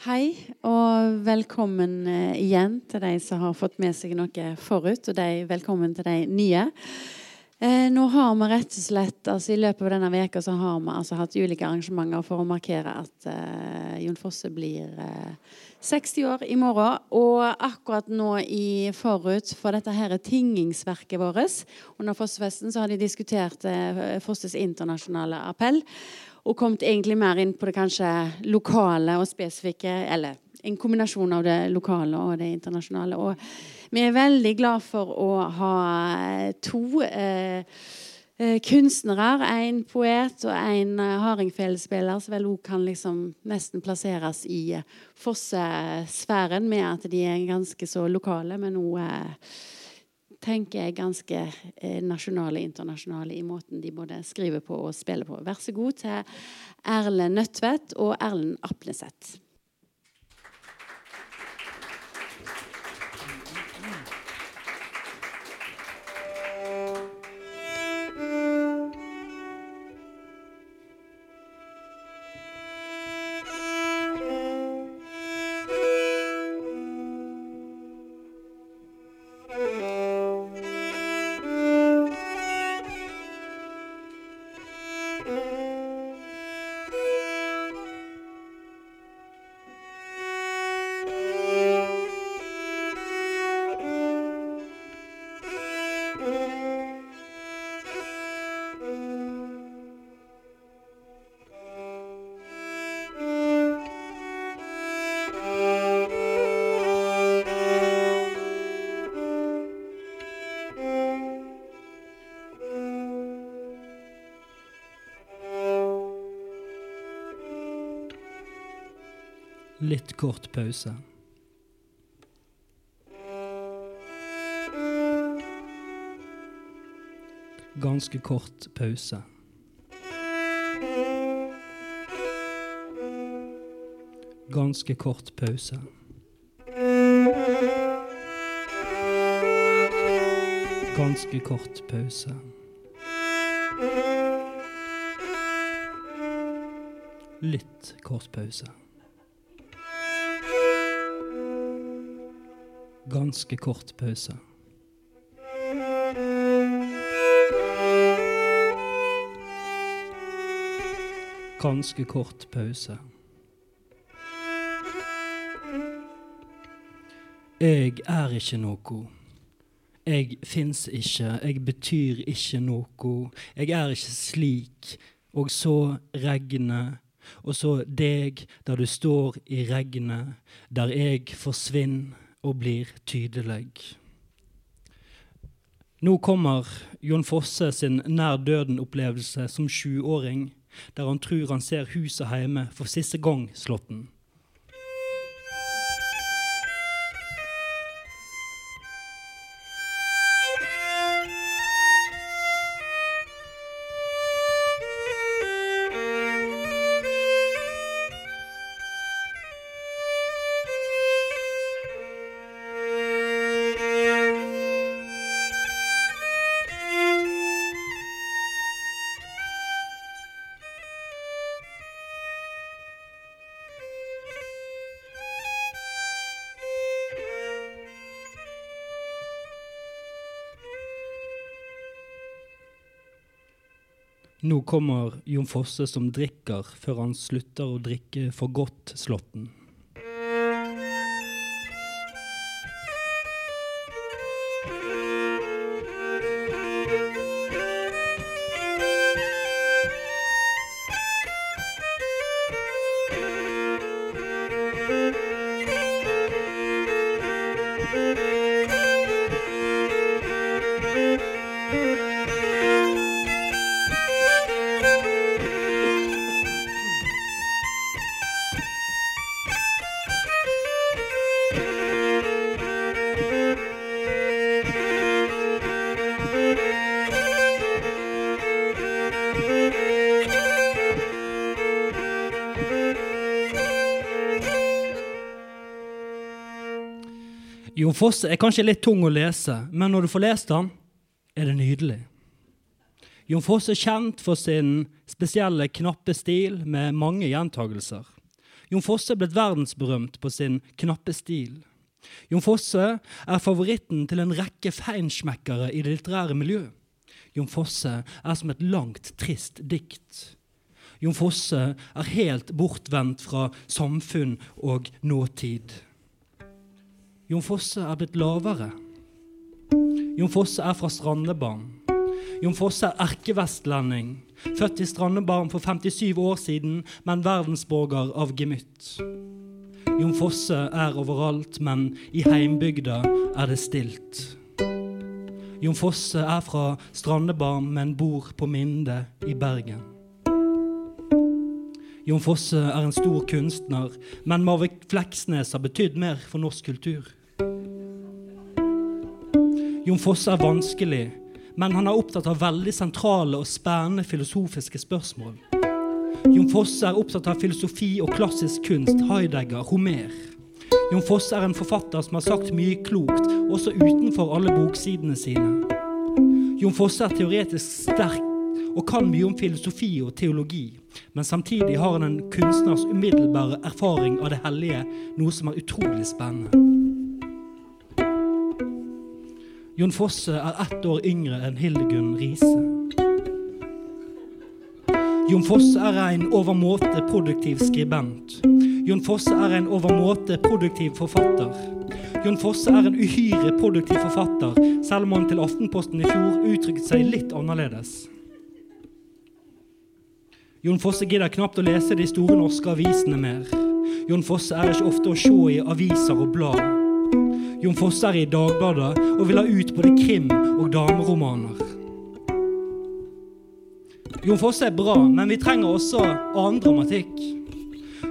Hei, og velkommen eh, igjen til de som har fått med seg noe forut, og de, velkommen til de nye. Eh, nå har vi rett og slett, altså I løpet av denne veka så har vi altså hatt ulike arrangementer for å markere at eh, Jon Fosse blir eh, 60 år i morgen. Og akkurat nå i forut for dette her tingingsverket vårt under Fossefesten så har de diskutert eh, Fosses internasjonale appell og kommet egentlig mer inn på det kanskje lokale og spesifikke, eller en kombinasjon av det lokale og det internasjonale. Og vi er veldig glad for å ha to eh, eh kunstnere, en poet og en eh, hardingfelespiller, som vel òg kan liksom nesten plasseres i fossesfæren med at de er ganske så lokale, men òg eh, tenker jeg ganske eh, nasjonale og internasjonale i måten de både skriver på og spiller på. Vær så god til Erlend Nødtvedt og Erlend Apneseth. Litt kort pause. Ganske kort pause. Ganske kort pause. Ganske kort pause. Litt kort pause. ganske kort pause. Ganske kort pause. Jeg er ikke noe. Jeg fins ikke, jeg betyr ikke noe. Jeg er ikke slik. Og så regnet, og så deg der du står i regnet, der jeg forsvinner og blir tydelig. Nå kommer Jon Fosse sin nær døden-opplevelse som sjuåring, der han tror han ser huset hjemme for siste gang slåtten. Nå kommer Jon Fosse som drikker før han slutter å drikke for godt Slåtten. Jon Fosse er kanskje litt tung å lese, men når du får lest den, er det nydelig. Jon Fosse er kjent for sin spesielle knappe stil med mange gjentagelser. Jon Fosse er blitt verdensberømt på sin knappe stil. Jon Fosse er favoritten til en rekke feinschmeckere i det litterære miljøet. Jon Fosse er som et langt, trist dikt. Jon Fosse er helt bortvendt fra samfunn og nåtid. Jon Fosse er blitt lavere. Jon Fosse er fra Strandebarn. Jon Fosse er erkevestlending, født i Strandebarn for 57 år siden, men verdensborger av gemytt. Jon Fosse er overalt, men i heimbygda er det stilt. Jon Fosse er fra Strandebarn, men bor på Minde i Bergen. Jon Fosse er en stor kunstner, men Marvik Fleksnes har betydd mer for norsk kultur. Jon Fosse er vanskelig, men han er opptatt av veldig sentrale og spennende filosofiske spørsmål. Jon Fosse er opptatt av filosofi og klassisk kunst, Heidegger, Homer. Jon Fosse er en forfatter som har sagt mye klokt, også utenfor alle boksidene sine. Jon Fosse er teoretisk sterk og kan mye om filosofi og teologi, men samtidig har han en kunstners umiddelbare erfaring av det hellige, noe som er utrolig spennende. Jon Fosse er ett år yngre enn Hildegunn Riise. Jon Fosse er en overmåte produktiv skribent. Jon Fosse er en overmåte produktiv forfatter. Jon Fosse er en uhyre produktiv forfatter, selv om han til Aftenposten i fjor uttrykte seg litt annerledes. Jon Fosse gidder knapt å lese de store norske avisene mer. Jon Fosse er ikke ofte å se i aviser og blad. Jon Fosse er i Dagbladet og vil ha ut både krim og dameromaner. Jon Fosse er bra, men vi trenger også annen dramatikk.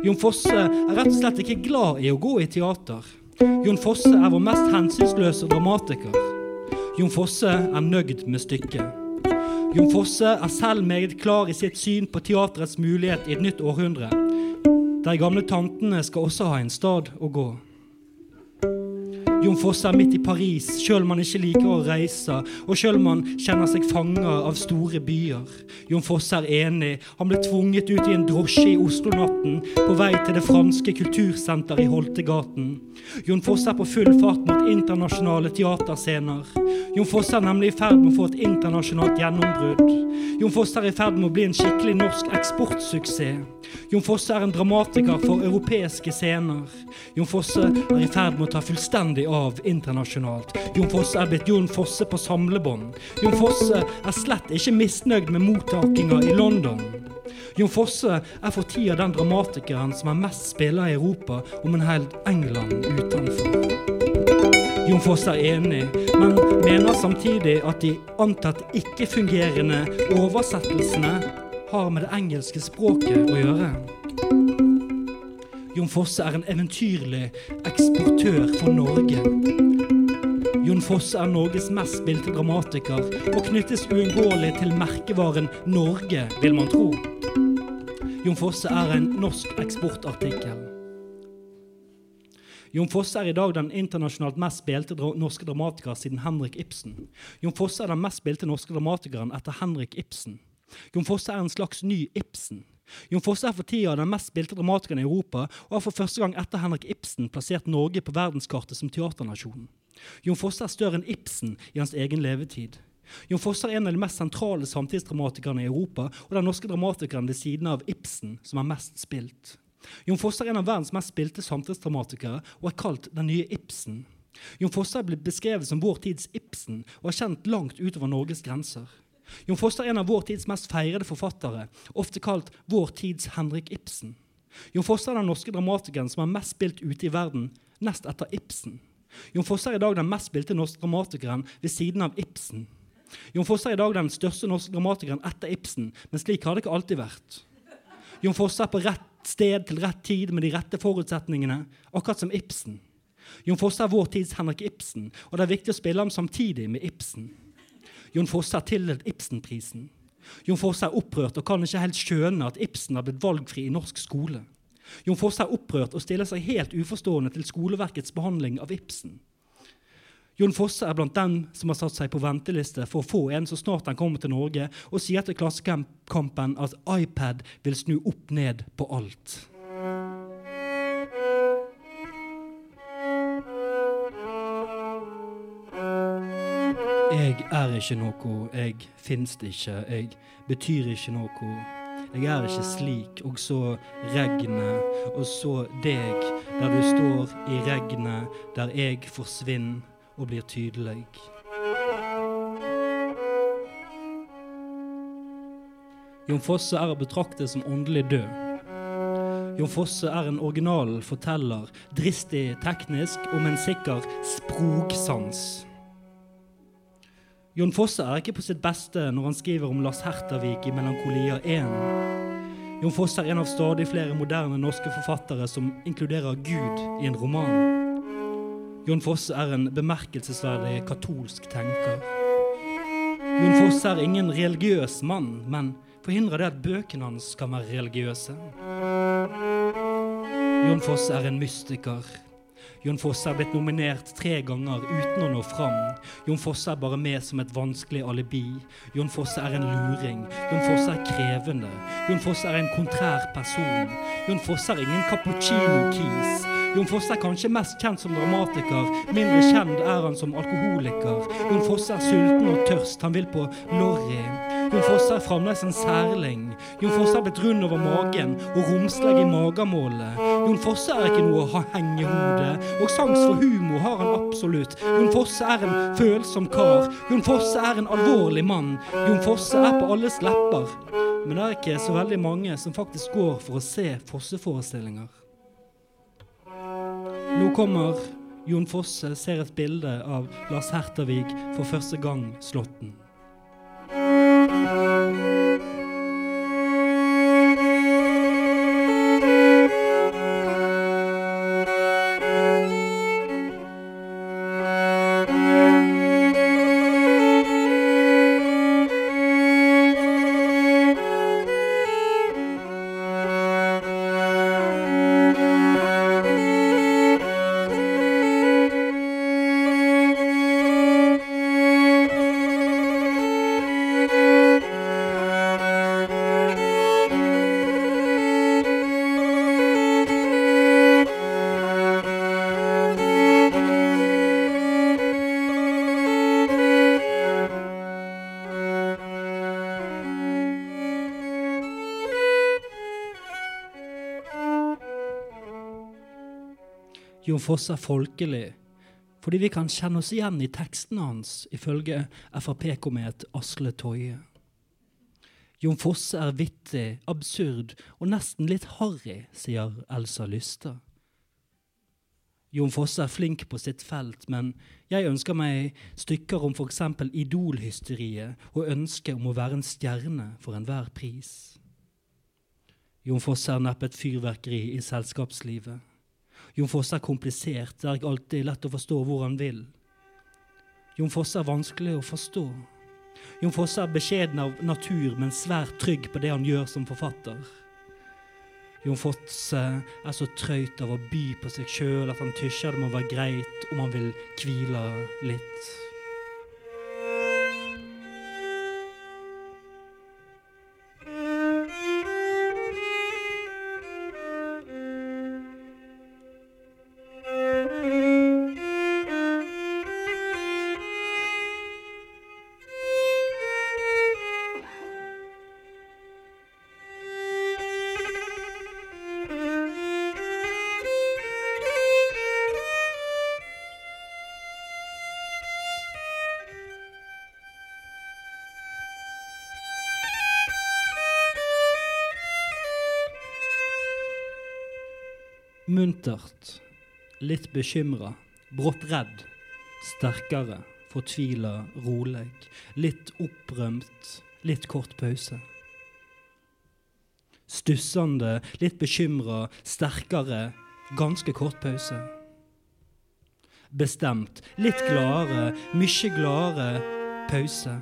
Jon Fosse er rett og slett ikke glad i å gå i teater. Jon Fosse er vår mest hensynsløse dramatiker. Jon Fosse er nøyd med stykket. Jon Fosse er selv meget klar i sitt syn på teaterets mulighet i et nytt århundre. De gamle tantene skal også ha en stad å gå. Jon Fosse er midt i Paris, sjøl om han ikke liker å reise, og sjøl om han kjenner seg fanga av store byer. Jon Fosse er enig. Han ble tvunget ut i en drosje i Oslo-natten på vei til det franske kultursenteret i Holtegaten. Jon Fosse er på full fart mot internasjonale teaterscener. Jon Fosse er nemlig i ferd med å få et internasjonalt gjennombrudd. Jon Fosse er i ferd med å bli en skikkelig norsk eksportsuksess. Jon Fosse er en dramatiker for europeiske scener. Jon Fosse er i ferd med å ta fullstendig av internasjonalt. Jon Fosse er blitt Jon Fosse på samlebånd. Jon Fosse er slett ikke misnøyd med mottakinga i London. Jon Fosse er for tida den dramatikeren som er mest spiller i Europa, om en held England utenfor. Jon Fosse er enig, men mener samtidig at de antatt ikke-fungerende oversettelsene har med det engelske språket å gjøre. Jon Fosse er en eventyrlig eksportør for Norge. Jon Fosse er Norges mest spilte dramatiker og knyttes uunngåelig til merkevaren Norge, vil man tro. Jon Fosse er en norsk eksportartikkel. Jon Fosse er i dag den internasjonalt mest spilte norske dramatiker siden Henrik Ibsen. Jon Fosse er den mest spilte norske dramatikeren etter Henrik Ibsen. Jon Fosse er en slags ny Ibsen. Jon Fosse er for tida den mest spilte dramatikeren i Europa, og har for første gang etter Henrik Ibsen plassert Norge på verdenskartet som teaternasjon. Jon Fosse er større enn Ibsen i hans egen levetid. Jon Fosse er en av de mest sentrale samtidsdramatikerne i Europa, og den norske dramatikeren ved siden av Ibsen som er mest spilt. Jon Fosse er en av verdens mest spilte samtidsdramatikere og er kalt den nye Ibsen. Jon Fosse er blitt beskrevet som vår tids Ibsen og er kjent langt utover Norges grenser. Jon Foster er en av vår tids mest feirede forfattere, ofte kalt vår tids Henrik Ibsen. Jon Foster er den norske dramatikeren som er mest spilt ute i verden, nest etter Ibsen. Jon Foster er i dag den mest spilte norske dramatikeren ved siden av Ibsen. Jon Fosse er i dag den største norske dramatikeren etter Ibsen, men slik har det ikke alltid vært. Jon Fosse er på rett sted til rett tid med de rette forutsetningene, akkurat som Ibsen. Jon Fosse er vår tids Henrik Ibsen, og det er viktig å spille ham samtidig med Ibsen. Jon Fosse er tildelt Ibsenprisen. Jon Fosse er opprørt og kan ikke helt skjønne at Ibsen har blitt valgfri i norsk skole. Jon Fosse er opprørt og stiller seg helt uforstående til skoleverkets behandling av Ibsen. Jon Fosse er blant dem som har satt seg på venteliste for å få en så snart han kommer til Norge, og sier til Klassekampen at iPad vil snu opp ned på alt. Jeg er ikke noe, jeg fins ikke, jeg betyr ikke noe. Jeg er ikke slik, og så regnet, og så deg, der du står i regnet, der jeg forsvinner og blir tydelig. Jon Fosse er å betrakte som åndelig død. Jon Fosse er en original forteller, dristig teknisk med en sikker sprogsans. Jon Fosse er ikke på sitt beste når han skriver om Lars Hertervik i 'Melankolia 1'. Jon Fosse er en av stadig flere moderne norske forfattere som inkluderer Gud i en roman. Jon Fosse er en bemerkelsesverdig katolsk tenker. Jon Fosse er ingen religiøs mann, men forhindrer det at bøkene hans kan være religiøse. Jon Fosse er en mystiker. Jon Fosse er blitt nominert tre ganger uten å nå fram. Jon Fosse er bare med som et vanskelig alibi. Jon Fosse er en luring. Jon Fosse er krevende. Jon Fosse er en kontrær person. Jon Fosse er ingen cappuccino-kis. Jon Fosse er kanskje mest kjent som dramatiker. Mindre kjent er han som alkoholiker. Jon Fosse er sulten og tørst. Han vil på Lorry. Jon Fosse er fremdeles en særling. Jon Fosse er blitt rund over magen og romslig i magemålet. Jon Fosse er ikke noe hengehode, og sans for humor har han absolutt. Jon Fosse er en følsom kar. Jon Fosse er en alvorlig mann. Jon Fosse er på alles lepper. Men det er ikke så veldig mange som faktisk går for å se Fosse-forestillinger. Nå kommer Jon Fosse ser et bilde av Lars Hertervik for første gang Slåtten. Jon Fosse er folkelig fordi vi kan kjenne oss igjen i teksten hans, ifølge Frp-komet Asle Toje. Jon Fosse er vittig, absurd og nesten litt harry, sier Elsa Lystad. Jon Fosse er flink på sitt felt, men jeg ønsker meg stykker om f.eks. idolhysteriet og ønsket om å være en stjerne for enhver pris. Jon Fosse er neppe et fyrverkeri i selskapslivet. Jon Fosse er komplisert, det er ikke alltid lett å forstå hvor han vil. Jon Fosse er vanskelig å forstå. Jon Fosse er beskjeden av natur, men svært trygg på det han gjør som forfatter. Jon Fosse er så trøyt av å by på seg sjøl at han tysjer det må være greit om han vil hvile litt. Muntert, litt bekymra, brått redd, sterkere, fortvila, rolig, litt opprømt, litt kort pause. Stussende, litt bekymra, sterkere, ganske kort pause. Bestemt, litt gladere, mye gladere, pause.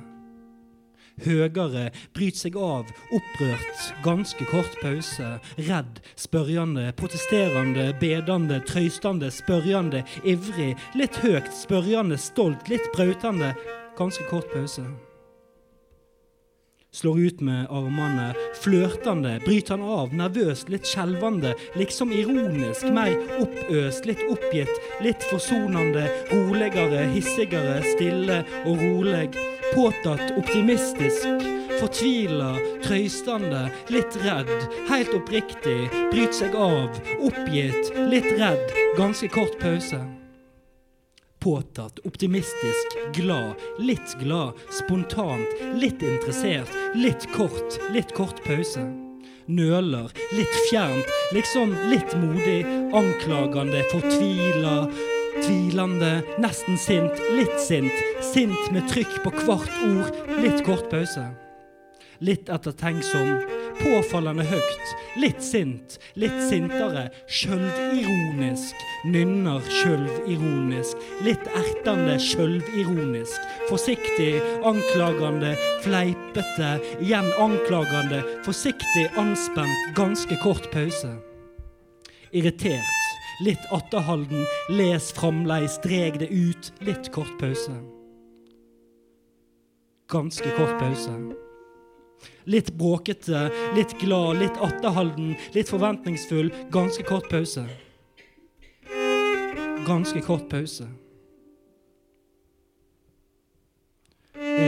Høgere, bryt seg av, opprørt, ganske kort pause. Redd, spørjende, protesterende, bedende, trøystende, spørjende, ivrig. Litt høyt, spørjende, stolt, litt brautende. Ganske kort pause. slår ut med armene, flørtende, bryter han av, nervøst, litt skjelvende, liksom ironisk, mer oppøst, litt oppgitt, litt forsonende, roligere, hissigere, stille og rolig, påtatt, optimistisk, fortvila, trøystende, litt redd, helt oppriktig, bryter seg av, oppgitt, litt redd, ganske kort pause. Påtatt, optimistisk, glad, litt glad, spontant, litt interessert, litt kort, litt kort pause. Nøler, litt fjernt, liksom litt modig, anklagende, fortvila, tvilende, nesten sint, litt sint, sint med trykk på hvert ord, litt kort pause. Litt ettertenksom, påfallende høyt, litt sint, litt sintere, sjølvironisk, nynner sjølvironisk, litt ertende sjølvironisk, forsiktig, anklagende, fleipete, igjen anklagende, forsiktig, anspent, ganske kort pause. Irritert, litt atterhalden, les framleis, dreg det ut, litt kort pause. Ganske kort pause. Litt bråkete, litt glad, litt atterhalden, litt forventningsfull. Ganske kort pause. Ganske kort pause.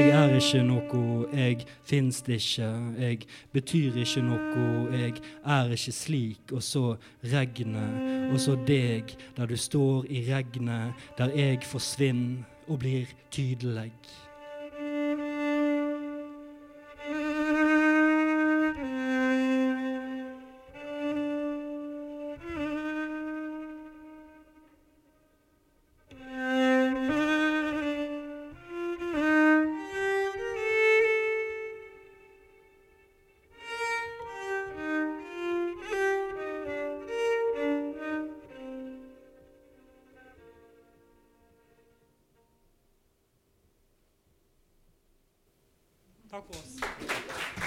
Jeg er ikke noe, jeg fins ikke, jeg betyr ikke noe, jeg er ikke slik. Og så regnet, og så deg, der du står i regnet, der jeg forsvinner og blir tydelig. Takk for oss.